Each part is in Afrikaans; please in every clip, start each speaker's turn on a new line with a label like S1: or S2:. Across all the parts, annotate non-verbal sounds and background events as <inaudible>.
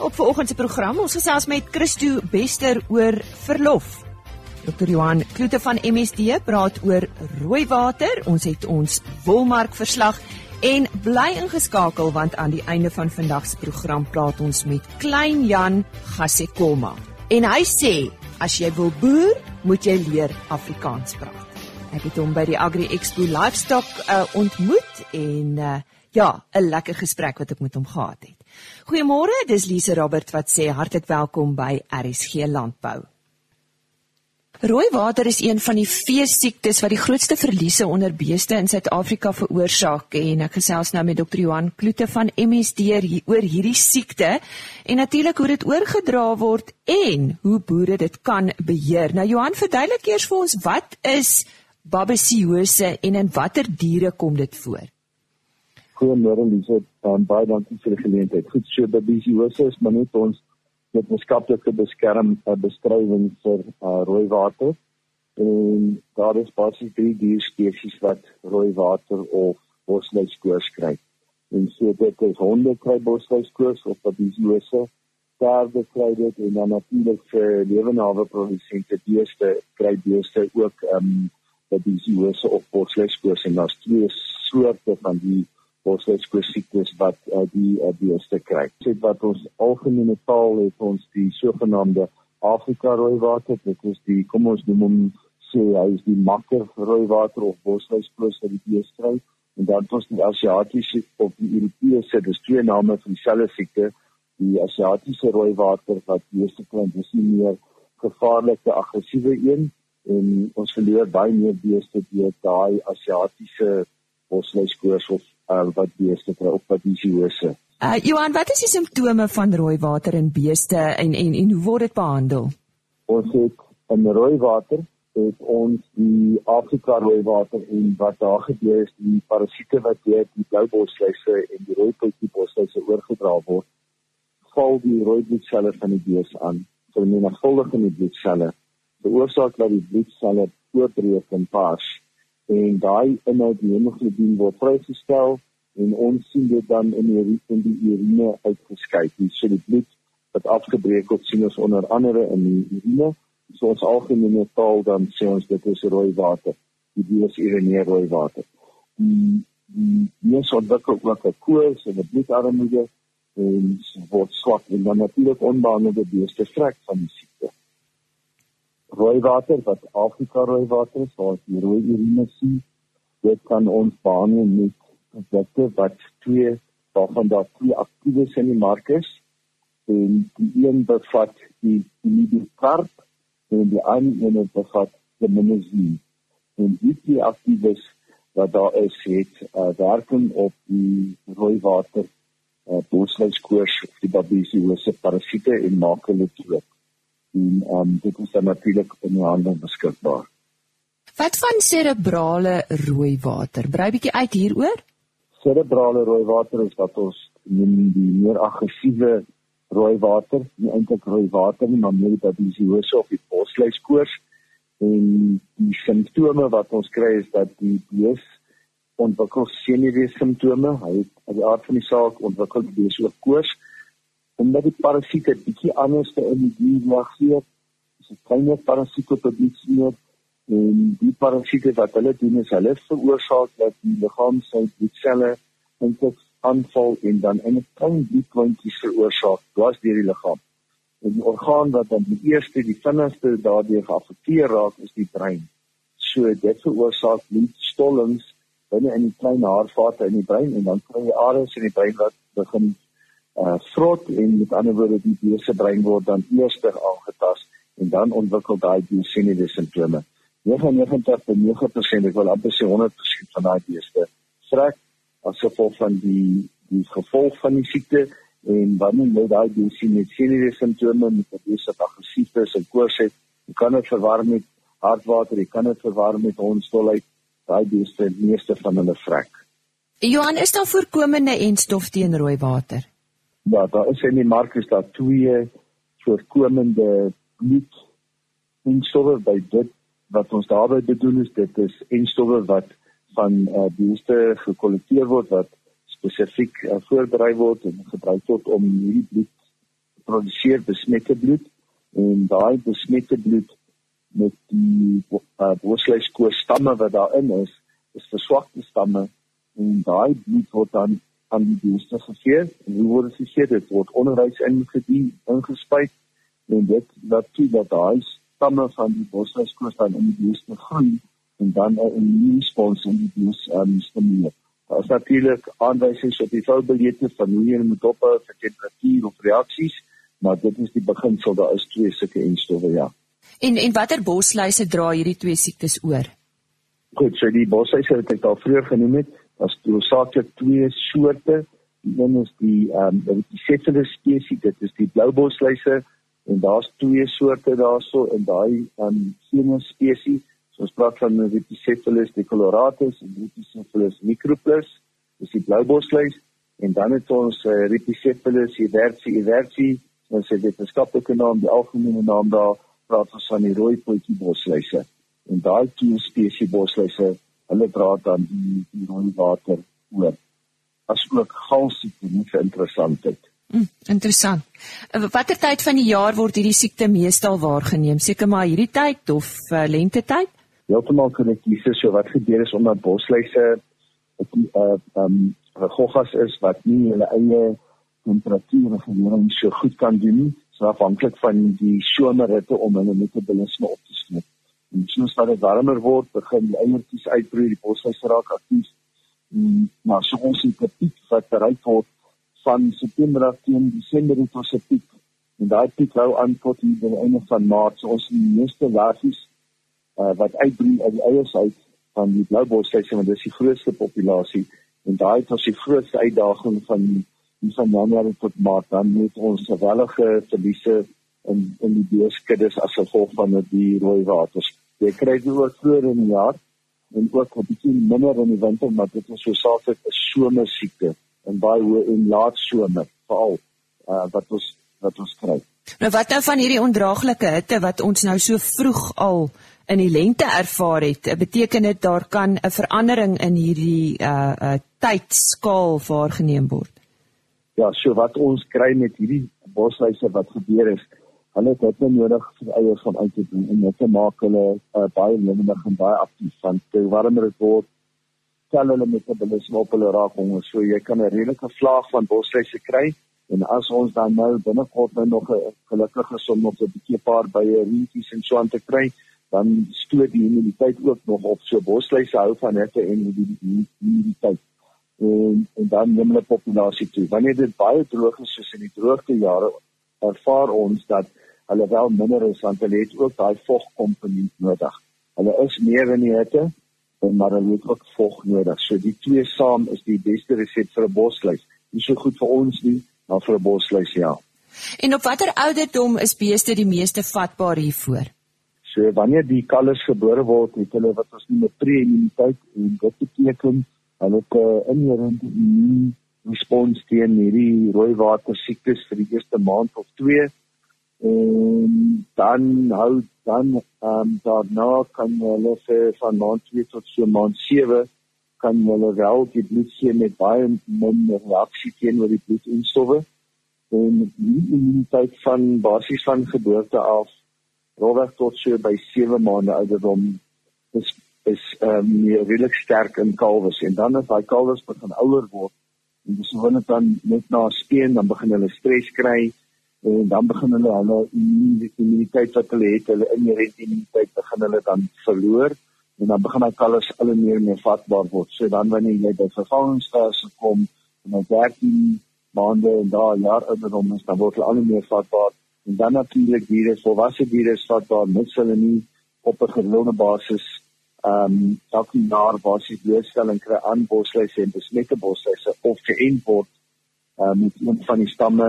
S1: Op vanoggend se program ons gesels met Christo Bester oor verlof. Dr. Johan Kloete van MSD praat oor rooi water. Ons het ons wolmark verslag en bly ingeskakel want aan die einde van vandag se program praat ons met Klein Jan Gasekoma. En hy sê as jy wil boer, moet jy leer Afrikaans praat. Ek het hom by die Agri Expo Livestock uh, ontmoet en uh, ja, 'n lekker gesprek wat ek met hom gehad het. Goeiemôre, dis Lise Robert wat sê hartlik welkom by RSG Landbou. Rooi water is een van die veesiektes wat die grootste verliese onder beeste in Suid-Afrika veroorsaak en ek gesels nou met Dr. Johan Kloete van MSD hier oor hierdie siekte en natuurlik hoe dit oorgedra word en hoe boere dit kan beheer. Nou Johan, verduidelik eers vir ons wat is babesiose en in watter diere kom dit voor?
S2: Goeiemôre Lise, um, baie dankie vir die geleentheid. Goed, so babesiose is maar net ons wetenskaplike beskerm uh, bestryding vir uh, rooi water. En daar is basies drie dierspesies wat rooi water of bosluiskoors kry. En so dit is honde kry bosluiskoors of babesiose, perde kry dit en dan natuurlik vir lewenhawe produsente beeste kry beeste ook ehm um, babesiose of bosluiskoors en daar's twee soorte van die bosluiskoorsiektes wat uh, die uh, beeste kry. Dit wat ons algemene taal het ons die sogenaamde Afrika rooi water, dit is die kom ons noem hom sê hy is die makker rooi water of bosluiskoors wat die beeste kry en dan ons die Asiatiese of die Europese, dis twee name vir dieselfde siekte, die Asiatiese rooi water wat beeste kry, dis nie meer gevaarlike aggressiewe een en ons verloor baie meer beeste deur daai Asiatiese bosluiskoors of uh, wat beeste kry op babesiose.
S1: Uh Johan, wat is die simptome van rooi water in beeste en en en hoe word dit behandel?
S2: Ons het in rooi water het ons die Afrika rooi water en wat daar gebeur is die parasiete wat deur die blou bosluise en die rooi potjie bosluise oorgedra word, val die rooi bloedselle van die bees aan. So men navolg in die bloedselle. Die oorsaak dat die bloedselle oopbreek en pas en daai inhoud die hemoglobien word vrygestel en ons sien dit dan in die in die urine uitgeskei. Die so die bloed wat afgebreek word sien ons onder andere in die urine. So ons algemene taal dan sê ons dit is rooi water. Die dies urineer rooi water. Die die mens ontwikkel ook 'n koors en 'n bloedarmoede en word swak en dan natuurlik onbehandelde beeste vrek van die siekte rooi water wat Afrika rooi water is, waar die rooi urine sien. Dit kan ons behandel met produkte wat twee waarvan daar twee aktiewe in die mark is. En die een bevat die imidikarp en die ander een bevat die minazine. En die twee aktieves wat daar is het uh, werking op die rooi water uh, bosluiskoors of die babesiose parasiete en maak hulle dood en um, dit is dan natuurlik in die hande beskikbaar.
S1: Wat van serebrale rooi water? Brei bietjie uit hieroor.
S2: Serebrale rooi water is wat ons noem die meer aggressiewe rooi water, nie eintlik rooi water nie, maar meer dat die siose of die bosluiskoors en die simptome wat ons kry is dat die bees ontwikkel senuwee simptome. Hy het uit die aard van die saak ontwikkel die bees ook koors omdat die parasiete bietjie anders te in die dier reageer. Dis 'n kleiner parasiet op die dier en die parasiete wat hulle doen is hulle veroorsaak dat die liggaam sy bloedselle eintlik aanval en dan in 'n klein bloedklontjies veroorsaak dwars deur die liggaam. En die orgaan wat dan die eerste die vinnigste daardeur geaffekteer raak is die brein. So dit veroorsaak bloedstollings binne in die klein haarvate in die brein en dan kry jy areas in die brein wat begin uh vrot en met ander woorde die beeste brein word dan eers aangetast en dan ontwikkel daai disease simptome. 99.9% ek wil amper sê 100% van daai beeste strek as gevolg van die die gevolg van die siekte en wanneer jy daai disease simptome met 'n beeste wat aggressief is en koors het, jy kan dit verwarm met hartwater, jy kan dit verwarm met hondstolheid, daai beeste meeste van hulle vrek.
S1: Johan, is daar voorkomende en stof teen rooi water?
S2: Ja, daar is in die mark is daar twee voorkomende bloed instowwe by dit wat ons daarby bedoel is. Dit is instowwe wat van uh, beeste gekollekteer word wat spesifiek uh, voorberei word en gebruik word om hierdie bloed produseer besmette bloed. En daai besmette bloed met die uh, bosluiskoos stamme wat daarin is, is verswakte stamme. En daai bloed word dan aan die beeste gegee en hoe word dit gegee? Dit word onderwys ingedien, ingespuit en dit laat toe dat daai stamme van die bosluiskoos dan in die beeste groei en dan 'n immuunrespons in die beeste um, stimuleer. Daar is natuurlik aanwysings op die foutbeleide van hoe jy moet ophou vir temperatuur of reaksies, maar dit is die beginsel, daar is twee sulke enstowwe ja.
S1: En en watter bosluise dra hierdie twee siektes oor?
S2: Goed, so die bosluise wat ek al vroeër genoem het, as hoofsaaklik twee soorte. Die een is die ehm um, die Cephalus spesies, dit is die blou bosluise en daar's twee soorte daarso in daai ehm um, genus spesies. So ons praat van die Cephalus decoloratus en die Cephalus microplus, dis die blou bosluis en dan het ons uh, Rhipicephalus eversi eversi, ons sê dit skaplike naam, die algemene naam daar praat ons van die rooi potjie bosluise. En daai twee spesies bosluise, hulle dra dan die, die rooi water oor. As ook galsiekte nie vir interessantheid.
S1: Mm, interessant. Watter tyd van die jaar word hierdie siekte meestal waargeneem? Seker maar hierdie tyd of uh, lente tyd?
S2: Heeltemal korrek. Dis so wat gebeur is omdat bosluise 'n uh, um goggas is wat nie hulle eie temperatuur regulering so goed kan doen nie so afhanklik van die somerhitte om hulle metabolisme op te. En soos wat dit warmer word, begin die eiertjies uitbroei, die bosluis raak aktief. Maar so ons het 'n piek wat bereik word van September af teen Desember tot 'n piek. En daai piek hou aan tot die einde van Maart. So ons die meeste lasies uh, wat uitbroei uit die eiers uit van die blou bosluise, want dis die grootste populasie en daai is die grootste uitdaging van die van Januarie tot Maart dan het ons gewellige verliese in in die beeskuddes as gevolg van die rooi waters. Jy kry dit oor vroeër in die jaar en ook 'n bietjie minder in die winter, maar dit is so saaklik 'n somer siekte en baie hoë en laat somer veral uh, wat ons wat ons kry.
S1: Nou wat nou van hierdie ondraaglike hitte wat ons nou so vroeg al in die lente ervaar het, beteken dit daar kan 'n verandering in hierdie uh uh tydskaal waargeneem word
S2: ja, so wat ons kry met hierdie bosluise wat gebeur is, hulle het dit nodig vir eiers van uit te doen en dit maak hulle uh, baie lewendig en baie aktief want hoe warmer word, tel hulle metabolisme op hulle raak honger. So jy kan 'n redelike vlaag van bosluise kry en as ons dan nou binnekort nou nog 'n gelukkige som nog 'n bietjie paar bye rietjies en so aan te kry, dan stoot die immuniteit ook nog op. So bosluise hou van hitte en die immuniteit en en dan neem hulle populasie toe. Wanneer dit baie droog is soos in die droogte jare, ervaar ons dat hulle wel minder is want hulle het ook daai vogkomponent nodig. Hulle is meer in die hitte en maar hulle het ook vog nodig. So die twee saam is die beste resept vir 'n bosluis. Nie so goed vir ons nie, maar vir 'n bosluis ja.
S1: En op watter ouderdom is beeste die meeste vatbaar hiervoor?
S2: So wanneer die kalvers gebore word, het hulle wat ons noem 'n pre-immuniteit en dit beteken hulle het 'n inherente respons teen hierdie rooi water siektes vir die eerste maand of twee. En dan hou dan um, daarna kan hulle vir van maand 2 tot so maand 7 kan hulle wel die bloed sien met baie minder reaksie teenoor die bloedinstowwe en die immuniteit van basies van geboorte af rowweg tot so by 7 maande ouderdom is is ehm um, redelik sterk in kalwes. En dan as daai kalwes begin ouer word dis hoe hulle dan net na speen dan begin hulle stres kry en dan begin hulle hulle immuniteit wat hulle het hulle inherente immuniteit begin hulle dan verloor en dan begin daai kalwes al meer en meer vatbaar word. So dan wanneer jy by vervangingsfase kom en dan 13 maande en daai jaar ouderdom is dan word hulle al meer vatbaar. En dan natuurlik diere volwasse diere vatbaar mits hulle nie op 'n gewone basis ehm um, elke jaar basies blootstelling kry aan bosluise en besmette bosluise of geënt word uh, met een van die stamme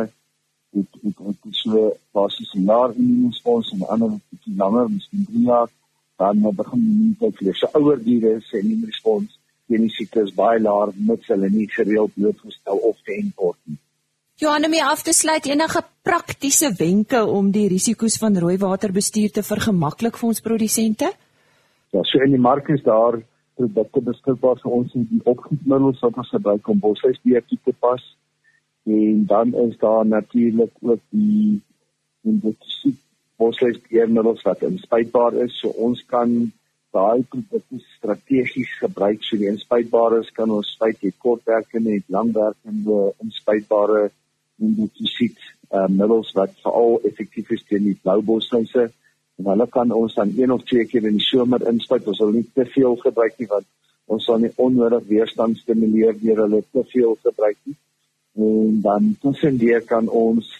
S2: het het het so basies 'n jaar immuunrespons en ander bietjie langer, miskien 3 jaar, dan begin die immuniteit vir so ouer diere se immuunrespons teen die siekte is baie laag mits hulle nie gereeld blootgestel of geënt word nie.
S1: Johanne, my af te sluit enige praktiese wenke om die risiko's van rooi waterbestuur te vergemaklik vir ons produsente?
S2: Ja, so in die mark is daar produkte beskikbaar vir ons in die opgietmiddels wat ons gebruik om boshuisbeheer te pas. en dan is daar natuurlik ook die die bosluisbeheermiddels wat inspuitbaar is. So ons kan daai produkte strategies gebruik. So die inspuitbares kan ons spuit het kortwerkende en langwerkende inspuitbare insektisid uh, middels wat veral effektief is teen die blou bosluise en hulle kan ons dan een of twee keer in die somer inspuit ons wil nie te veel gebruik nie want ons sal nie onnodig weerstand stimuleer deur hulle te veel gebruik nie en dan tussendeur kan ons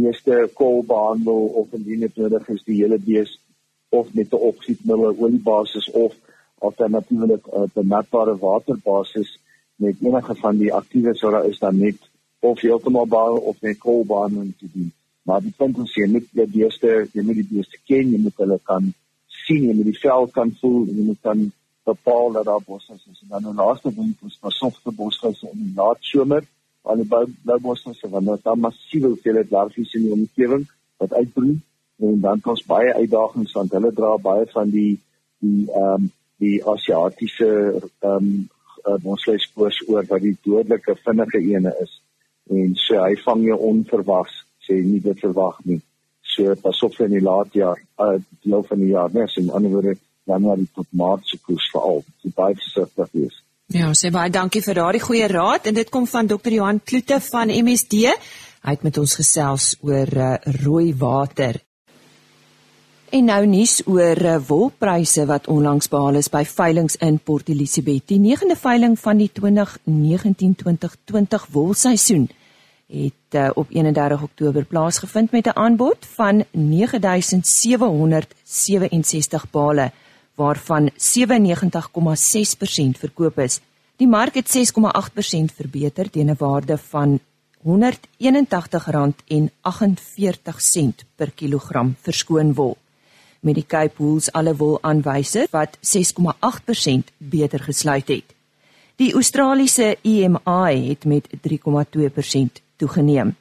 S2: eerste kol behandel of indien dit nodig is die hele bees of met 'n oksiedmiddel oliebasis of alternatiefelik op uh, 'n natbare waterbasis met enige van die aktiewe sora is dan net of heeltemal baal of net koolbaan te doen. Maar die punt is jy moet die beeste, jy moet die beeste ken, jy moet hulle kan sien, jy moet die vel kan voel, jy moet kan bepaal dat daar bosse is. En dan 'n laaste ding is maar softe bosluise in die laat somer, al die blou bosluise want daar massiewe hoeveelheid larfies in die omgewing wat uitbroei. En dan het ons baie uitdagings want hulle dra baie van die die ehm um, die Asiatiese ehm um, ons lê spoors oor wat die dodelike vinnige ene is. En so hy vang jou onverwags sê nie dit verwag nie so pas op in die laat jaar uh, deel van die jaar nes in ander woorde januarie tot maart se koers veral die baie versigtig wees
S1: Ja, sê baie dankie vir daardie goeie raad en dit kom van Dr. Johan Kloete van MSD. Hy het met ons gesels oor uh, rooi water En nou nuus oor uh, wolpryse wat onlangs behaal is by veilinge in Port Elizabeth. Die 9de veiling van die 2019-2020 wolseisoen het uh, op 31 Oktober plaasgevind met 'n aanbod van 9767 bale waarvan 97,6% verkoop is. Die mark het 6,8% verbeter teen 'n waarde van R181,48 per kilogram verskoon wol met die Cape Wools alle wol aanwyser wat 6,8% beter gesluit het. Die Australiese EMI het met 3,2% toegeneem.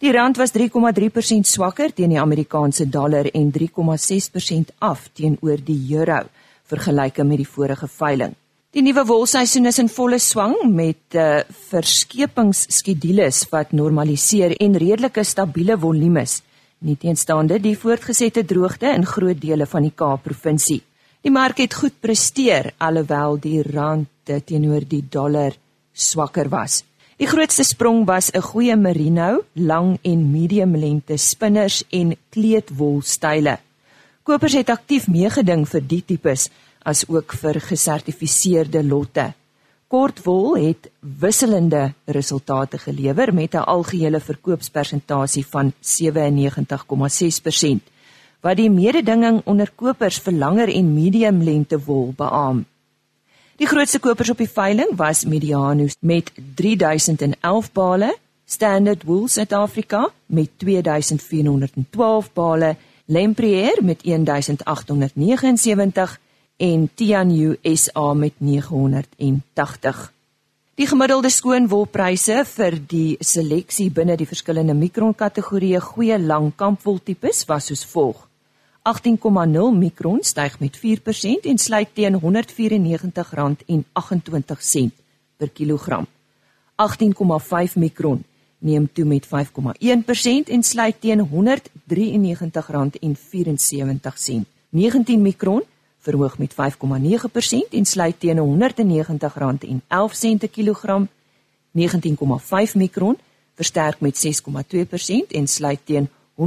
S1: Die rand was 3,3% swakker teen die Amerikaanse dollar en 3,6% af teenoor die euro vergelyke met die vorige veiling. Die nuwe wolseisoen is in volle swang met uh, verskepingsskedules wat normaliseer en redelike stabiele volumes nie teenstaande die voortgesette droogte in groot dele van die Kaap provinsie. Die mark het goed presteer alhoewel die rand teenoor die dollar swakker was. Die grootste sprong was 'n goeie merino, lang en medium lengte spinners en kleedwol style. Kopers het aktief meegeding vir die tipes as ook vir gesertifiseerde lotte. Kortwol het wisselende resultate gelewer met 'n algehele verkoopspersentasie van 97,6% wat die mededinging onder kopers vir langer en medium lengte wol beamoen. Die grootste kopers op die veiling was Medianus met 3011 bale, Standard Wool Suid-Afrika met 2412 bale, Lempriere met 1879 en Tianyu SA met 980. Die gemiddelde skoonwolpryse vir die seleksie binne die verskillende mikron kategorieë goeie lang kampwol tipes was soos volg: 18,0 mikron styg met 4% en sluit teen R194,28 per kilogram. 18,5 mikron neem toe met 5,1% en sluit teen R193,74. 19 mikron verhoog met 5,9% en sluit teen R190,11 per kilogram. 19,5 mikron versterk met 6,2% en sluit teen R186,75.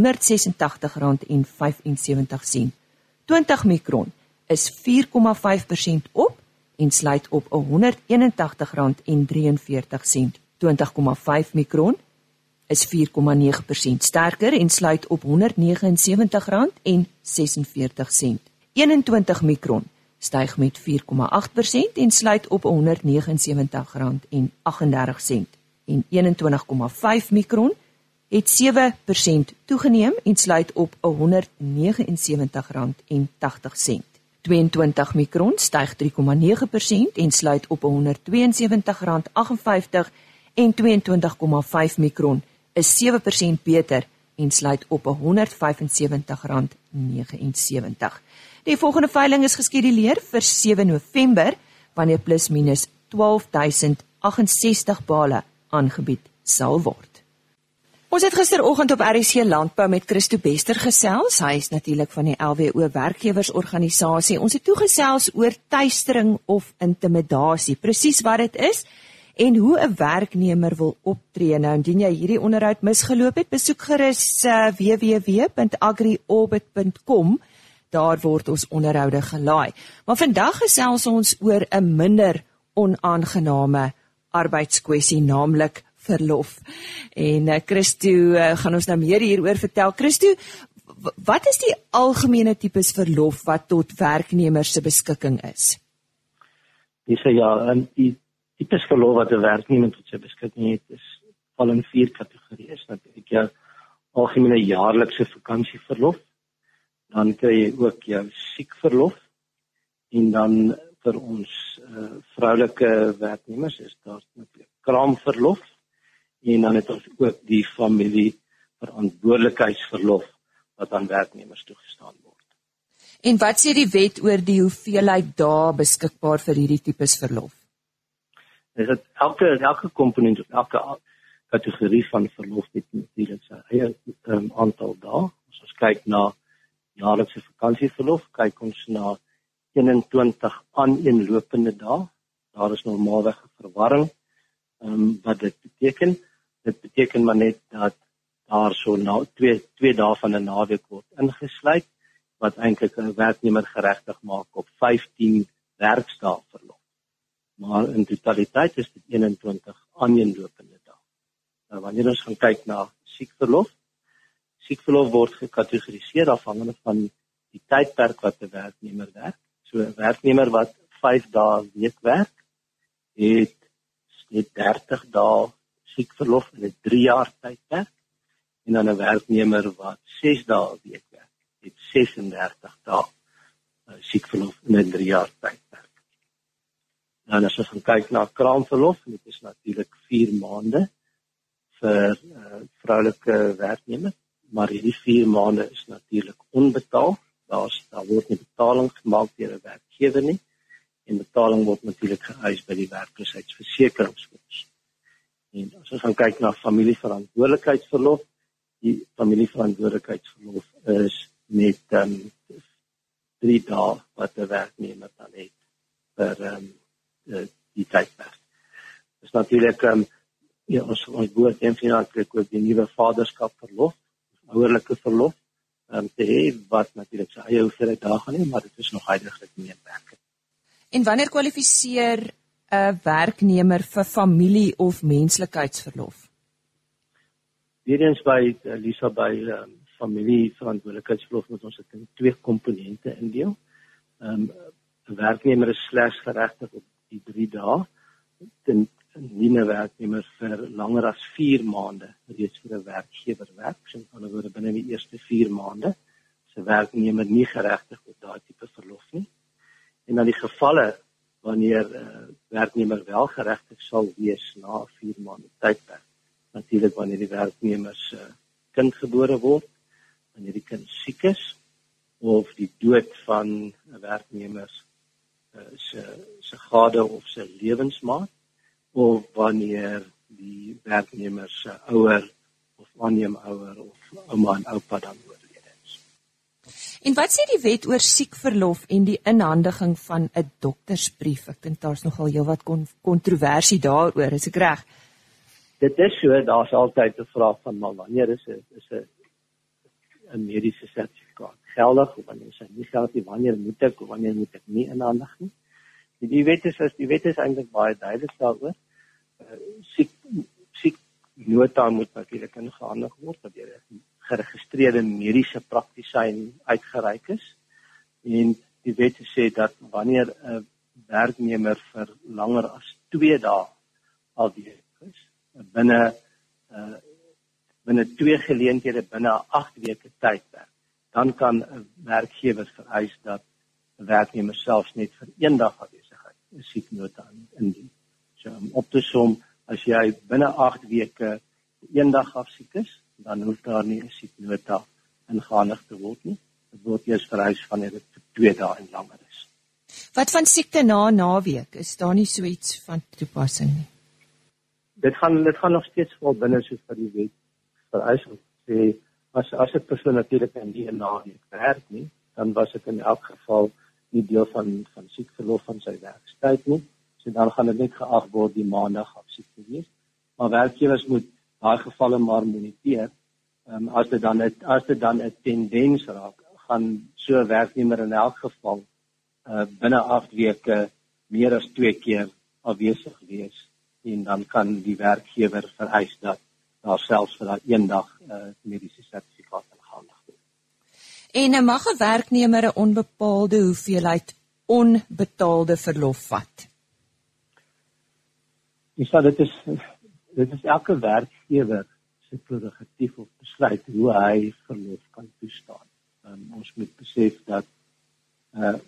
S1: 20 mikron is 4,5% op en sluit op R181,43. 20,5 mikron is 4,9% sterker en sluit op R179,46. 21 mikron styg met 4,8% en sluit op R179,38 en 21,5 mikron het 7% toegeneem en sluit op R179,80 22 mikron styg 3,9% en sluit op R172,58 en 22,5 mikron is 7% beter en sluit op R175,79 Die volgende veiling is geskeduleer vir 7 November wanneer plus minus 12068 bale aangebied sal word. Ons het gisteroggend op RC Landbou met Christo Bester gesels. Hy is natuurlik van die LWO werkgewersorganisasie. Ons het toegesels oor tuistering of intimidasie, presies wat dit is en hoe 'n werknemer wil optree. Nou indien jy hierdie onderhoud misgeloop het, besoek gerus uh, www.agriorbit.com. Daar word ons onderhoude gelaai. Maar vandag gesels ons oor 'n minder onaangename arbeidskwessie, naamlik verlof. En uh, Christo uh, gaan ons nou meer hieroor vertel. Christo, wat is die algemene tipes verlof wat tot werknemers se beskikking is?
S3: Dis ja, en die tipes verlof wat 'n werknemer tot sy beskikking het, is val in vier kategorieë. Natuurlik jou algemene jaarlikse vakansieverlof, dan kry jy ook jou siekverlof en dan vir ons uh, vroulike werknemers is daar natuurlik kraamverlof en dan het ons ook die familie verantwoordelikheidsverlof wat aan werknemers toegestaan word.
S1: En wat sê die wet oor die hoeveelheid dae beskikbaar vir hierdie tipes verlof?
S3: Dis dat elke elke komponent of elke kategorie van verlof het natuurlik sy eie um, aantal dae. As ons kyk na jaarlikse vakansieverlof, kyk ons na 21 aaneenlopende dae. Daar is normaalweg 'n verwarring. Ehm um, wat dit beteken? Dit beteken maar net dat daar so na twee twee dae van 'n naweek word ingesluit wat eintlik 'n werknemer geregtig maak op 15 werkdae verlof. Maar in totaliteit is dit 21 aaneenlopende dae. Nou wanneer ons gaan kyk na siekverlof, siekverlof word gekategoriseer afhangende van die tydperk wat 'n werknemer werk. So 'n werknemer wat 5 dae week werk, het het 30 dae siekverlof in 'n 3 jaar tydperk en dan 'n werknemer wat 6 dae 'n week werk, het 36 dae uh, siekverlof in 'n 3 jaar tydperk. Dan as ons kyk na kraamverlof, dit is natuurlik 4 maande vir uh, vroulike werknemers, maar hierdie 4 maande is natuurlik onbetaal. Daar's daar word nie betaling gemaak deur 'n werkgewer nie en betaling word natuurlik geëis by die werkloosheidsversekeringsfonds. En as ons gaan kyk na familieverantwoordelikheidsverlof, die familieverantwoordelikheidsverlof is net um, 3 dae wat 'n werknemer dan het vir um, die tydperk. Dit is natuurlik um, ja, ons ons woord en finansiëlik ook die nuwe vaderskapverlof, ouerlike verlof, um, te hê wat natuurlik sy eie hoeveelheid dae gaan hê, maar dit is nog heidaglik nie werk.
S1: En wanneer kwalifiseer 'n werknemer vir familie of menslikheidsverlof?
S3: Weerens by uh, Lisa by um, familie verantwoordelikheidsverlof moet ons dit in twee komponente indeel. Ehm, 'n um, werknemer is slegs geregtig op die 3 dae ten nie 'n werknemer vir langer as 4 maande reeds vir 'n werkgewer werk, so in ander woorde binne die eerste 4 maande se werknemer nie geregtig op daai tipe verlof nie. En dan die gevalle wanneer 'n uh, eh, werknemer wel geregtig sal wees na 4 maande tydperk. Natuurlik wanneer die werknemer se uh, kind gebore word, wanneer die kind siek is of die dood van 'n werknemer uh, se se gade of se lewensmaat of wanneer die werknemer se ouer of aanneemouer of ouma en oupa dan word.
S1: En wat sê die wet oor siekverlof en die inhandiging van 'n doktersbrief? Ek dink daar's nogal heelwat kontroversie daaroor, is ek reg?
S3: Dit is so, daar's altyd 'n vraag van maar wanneer is 'n is 'n 'n mediese sertifikaat geldig of wanneer is hy nie geldig nie? Wanneer moet ek of wanneer moet ek nie inhandig nie? Die, die wet is as die wet is eintlik baie duidelik daaroor. Uh, siek siek nota moet natuurlik ingehandig word deur geregistreerde mediese praktisyn uitgereik is en die wet sê dat wanneer 'n werknemer vir langer as 2 dae alweer is binne uh, binne twee geleenthede binne 8 weke tydperk dan kan 'n werkgewer vereis dat 'n werknemer selfs net vir een dag afwesigheid 'n sieknota indien. So om op te som as jy binne 8 weke een dag afsiek is, dan hoef daar nie 'n sieknota ingehandig te word nie. Dit word eers vereis wanneer dit vir 2 dae en langer is.
S1: Wat van siekte na naweek? Is daar nie so iets van toepassing nie?
S3: dit gaan dit gaan nog steeds vol binne soos vir die wet vereis om sê as as 'n persoon natuurlik in die naweek werk nie, dan was dit in elk geval nie deel van van siekverlof van sy werkstyd nie. So dan gaan dit net geag word die maandag af siek te wees. Maar werkgewers moet daai gevalle maar moniteer. Ehm um, as dit dan het, as dit dan 'n tendens raak, gaan so 'n werknemer in elk geval uh binne 8 weke meer as 2 keer afwesig wees en dan kan die werkgewer vereis dat daar selfs vir daai een dag 'n uh, mediese sertifikaat ingehandig word.
S1: En mag 'n werknemer 'n onbepaalde hoeveelheid onbetaalde verlof vat?
S3: Dis so dit is dit is elke werkgewer se prerogatief of besluit hoe hy verlof kan toestaan. Um, ons moet besef dat uh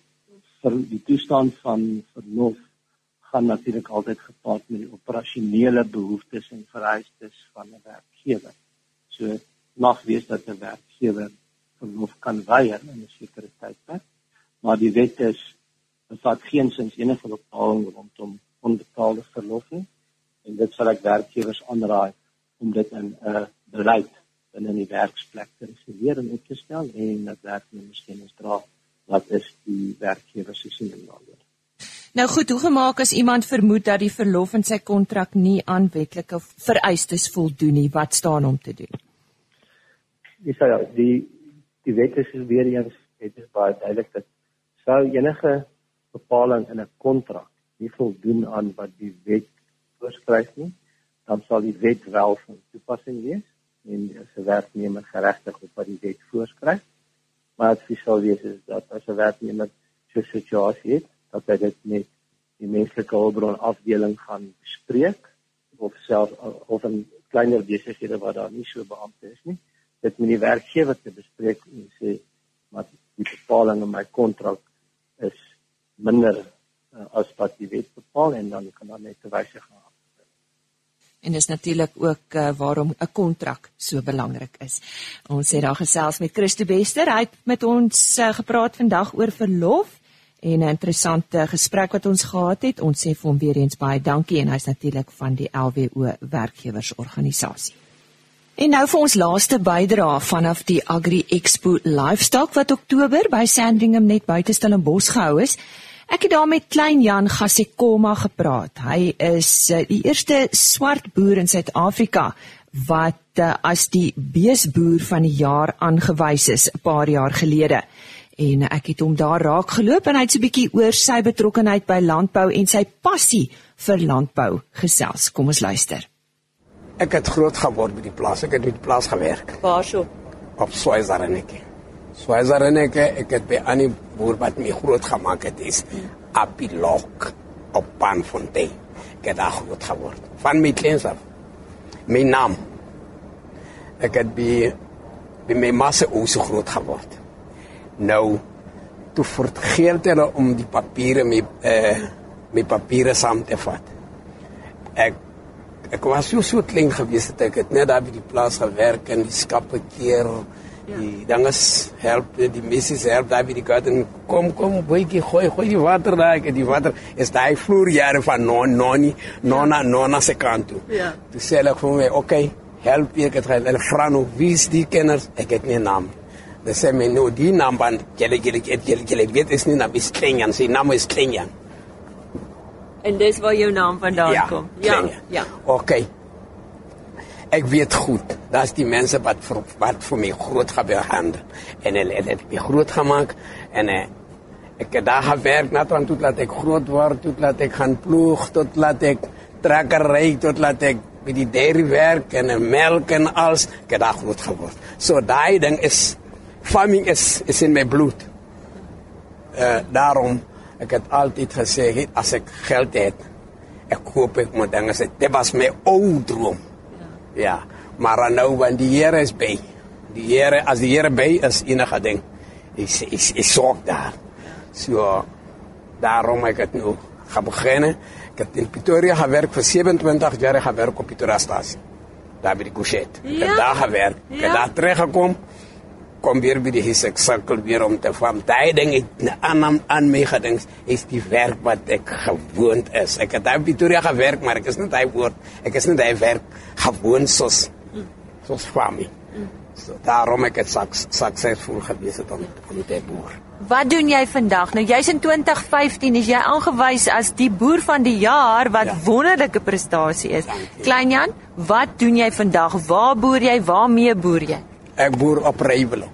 S3: vir die toestand van verlof gaan natuurlik altyd gepaard met die operasionele behoeftes en vereistes van 'n werkgewer. So mag wees dat 'n werkgewer verlof kan weier in 'n sekere tydperk, maar die wet is bevat geen sins enige bepaling rondom onbetaalde verlof nie en dit sal ek werkgewers aanraai om dit in 'n beleid binne die werksplek te reserveer en op te stel en dat werknemers kennis dra wat is die werkgewer se siening daaroor.
S1: Nou goed, hoe gemaak as iemand vermoed dat die verlof in sy kontrak nie aan wetlike vereistes voldoen nie, wat staan om te doen?
S3: Dis ja, die die wet is weer eens dit is baie duidelik dat sou enige bepaling in 'n kontrak nie voldoen aan wat die wet voorskryf nie, dan sal die wet wel van toepassing wees en as 'n werknemer geregtig op wat die wet voorskryf. Maar dit sou wees is dat as 'n werknemer so 'n situasie het dat hy dit met die menslike hulpbron afdeling gaan bespreek of self of 'n kleiner besighede waar daar nie so beampte is nie dit met die werkgewer te bespreek en sê maar die bepaling in my kontrak is minder uh, as wat die wet bepaal en dan kan dan net wysig gaan
S1: En dis natuurlik ook uh, waarom 'n kontrak so belangrik is. Ons het daar gesels met Christo Bester. Hy het met ons uh, gepraat vandag oor verlof en 'n interessante gesprek wat ons gehad het. Ons sê vir hom weer eens baie dankie en hy's natuurlik van die LWO werkgewersorganisasie. En nou vir ons laaste bydrae vanaf die Agri Expo Livestock wat Oktober by Sandringham net buite Stellenbosch gehou is. Ek het daar met klein Jan Gasekoma gepraat. Hy is uh, die eerste swart boer in Suid-Afrika wat uh, as die beesboer van die jaar aangewys is 'n paar jaar gelede en ek het hom daar raak geloop en hy het so 'n bietjie oor sy betrokkeheid by landbou en sy passie vir landbou gesels. Kom ons luister.
S4: Ek het groot geword by die plaas. Ek het by die plaas gewerk.
S1: Waar so?
S4: Op Swaziland. Swaziland ek het by Annie boer wat my groot gemaak het is Apilok op Panfontein. Ek het daar groot geword. Van my kleins af. My naam. Ek het by by my masse oos groot geword nou toe vergeet hulle om die papiere met eh met papiere saam te vat. Ek ek was so so klein gewees dat ek net daar by die plaas gewerk en die skappe keer. Die dan is help die missis help daar by die garden kom kom boetjie gooi gooi die water daar ek die water is daai vloer jare van non noni nona nona se kant toe. Ja. Toe sê hulle vir my okay help ek het hulle vra nou wie is die kenners ek het nie naam nie. They say me no di number gele gele gele gele weet is nie na is Klenjan, sy naam is Klenjan.
S1: En dis waar jou naam vandaan
S4: ja,
S1: kom.
S4: Ja. Ja. Okay. Ek weet goed, daar's die mense wat vir wat my groot gebeurd en hulle het my groot gemaak en uh, het daar gewerk na tot laat groot word, tot ek gaan ploeg, tot laat ek trekker ry, tot laat ek met die dairy werk en melk en alles, ek het daar groot geword. So daai ding is farming is is in my bloed. Uh daarom ek het altyd gesê het, as ek geld het, ek koop ek moet dinge sê. Dit was my ou droom. Ja. ja. Maar nou wanneer die Here is by. Die Here as die Here by is enige ding. Is is is sorg daar. So daarom ek het nou gaan begin. Ek het in Pretoria gewerk vir 27 jaar gewerk op Pretoria stasie. Daar by die Kuchet. Ja. Ek het daar gewerk. Ek ja. het daar terug gekom kom weer by die huis ek sirkel weer om te van daai ding het aan aan my gedink is die werk wat ek gewoond is ek het in Pretoria gewerk maar ek is nie daai woord ek is nie daai werk gewoon soos soos my so daarom ek het suksesvol gewees het om om te boer
S1: Wat doen jy vandag? Nou jy's in 2015 is jy aangewys as die boer van die jaar wat ja. wonderlike prestasie is. Klein Jan, wat doen jy vandag? Waar boer jy? Waarmee boer jy?
S4: Ek boer op Rywelo.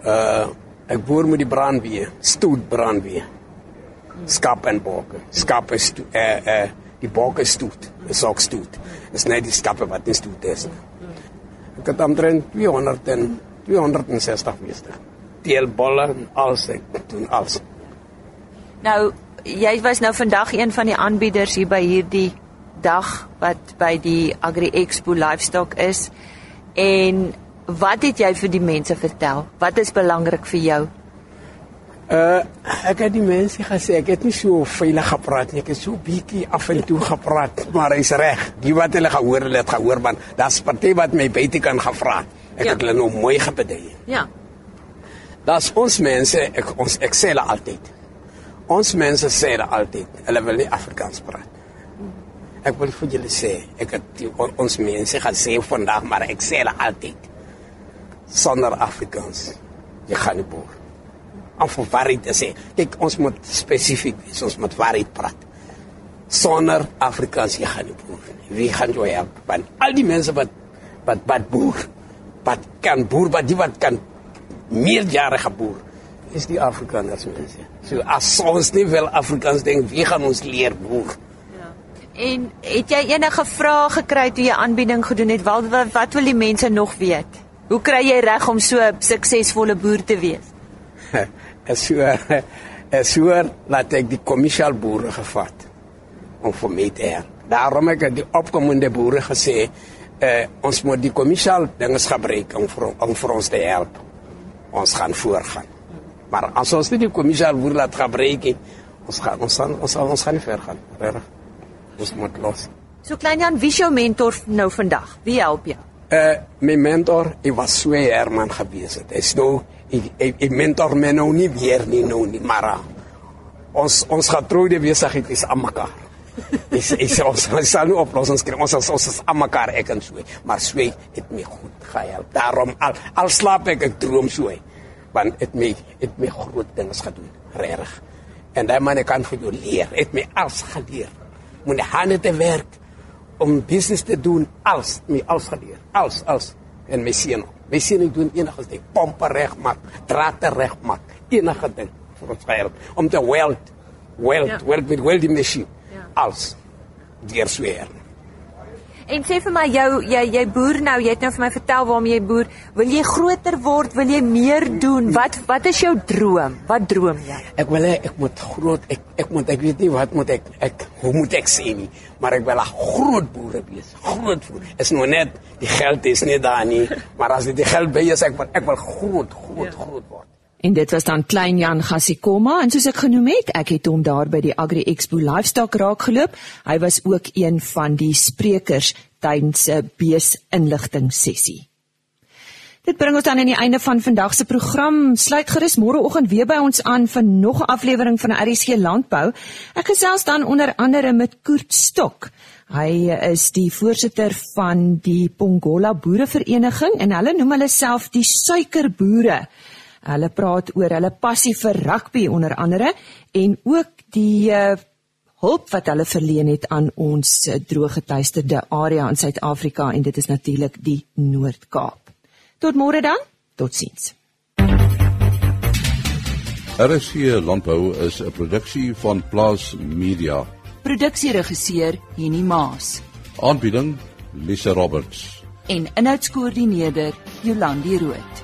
S4: Uh ek boer met die brandweer, stoet brandweer. Skap en bokke. Skap is eh uh, uh die bokke stoet, is ook stoet. Dis net die skappe wat nie stoet is. Ek het omtrent 200 en 260 meeste. Teelbolle en alles ek doen alles.
S1: Nou jy was nou vandag een van die aanbieders hier by hierdie dag wat by die Agri Expo Livestock is. En wat het jy vir die mense vertel? Wat is belangrik vir jou?
S4: Uh ek het die mense gesê ek het nie so veilig gepraat nie. Ek het so bietjie af en toe gepraat, maar hy's reg. Die wat hulle gehoor het, het gehoor man. Daar's party wat my baie kan gevra. Ek ja. het hulle nou mooi gebedei.
S1: Ja.
S4: Das ons mense, ek ons ek sê hulle altyd. Ons mense sê hulle altyd, hulle wil nie Afrikaans praat. Ek wil vir julle sê, ek het die, ons mense gesê vandag, maar ek sê hulle altyd sonder Afrikaans. Jy gaan nie boer. Om vir waarheid te sê, kyk ons moet spesifiek wees, ons moet waarheid praat. Sonder Afrikaans jy gaan nie boer. Wie gaan jou help? Want al die mense wat wat wat boer, wat kan boer, wat die wat kan meerjarige boer is die Afrikaners mense. So as ons nie wel Afrikaans dink, wie gaan ons leer boer?
S1: En het jy enige vrae gekry toe jy aanbieding gedoen het? Wat, wat wat wil die mense nog weet? Hoe kry jy reg om so 'n suksesvolle boer te wees? <laughs>
S4: Es so es so laat ek die kommersiële boere gevat om vir my te help. Daarom ek die opkomende boere gesê, uh, ons moet die kommersiële dinge gebruik om vir, om vir ons te help. Ons gaan voorgaan. Maar as ons nie die kommersiële boere laat gebruik, ons gaan ons gaan ons, ons gaan nie ver gaan. Reg ons moet los.
S1: So klein Jan, wie is jou mentor nou vandag? Wie help jou?
S4: Uh my mentor, hy was so Herman gewees het. Hy's nou mentor my nou nie weer nie nou nie, maar uh, ons ons getroude besigheid is aan mekaar. Is is ons ons sal nie oplossings kry. Ons ons, ons is aan mekaar ek en so. Maar so het my goed gehelp. Daarom al al slaap ek ek droom so. Want dit my het my groot dinge gedoen, regtig. En daai man kan vir jou leer. Het my alles geleer moet hande te werk om business te doen als my als geleer als als en my seun my seun doen enige ding pompe reg maak draad reg maak enige ding vir ons help om te weld weld ja. weld met welding machine ja. als deur sweer
S1: En sê vir my jou jy jy boer nou, jy het nou vir my vertel waarom jy boer. Wil jy groter word? Wil jy meer doen? Wat wat is jou droom? Wat droom jy?
S4: Ek wil ek moet groot ek ek moet ek weet nie wat moet ek ek hoe moet ek sê nie, maar ek wil 'n groot boer wees. Groot boer. Is nou net die geld is nie daar nie, maar as dit die geld by is ek wil ek wil groot groot ja. groot word.
S1: En dit was dan klein Jan Gassikoma en soos ek genoem het, ek het hom daar by die Agri Expo Livestock raakgeloop. Hy was ook een van die sprekers tydens 'n bees inligting sessie. Dit bring ons dan aan die einde van vandag se program. Sluit gerus môreoggend weer by ons aan vir nog 'n aflewering van RSG Landbou. Ek gesels dan onder andere met Koert Stok. Hy is die voorsitter van die Pongola Boerevereniging en hulle noem hulle self die suikerboere. Hulle praat oor hulle passie vir rugby onder andere en ook die uh, hulp wat hulle verleen het aan ons uh, drooggetuisterde area in Suid-Afrika en dit is natuurlik die Noord-Kaap. Tot môre dan. Totsiens.
S5: RSC Landbou is 'n produksie van Plaas Media.
S1: Produksieregisseur Henny Maas.
S5: Aanbieding Lisa Roberts.
S1: En inhoudskoördineerder Jolandi Rooi.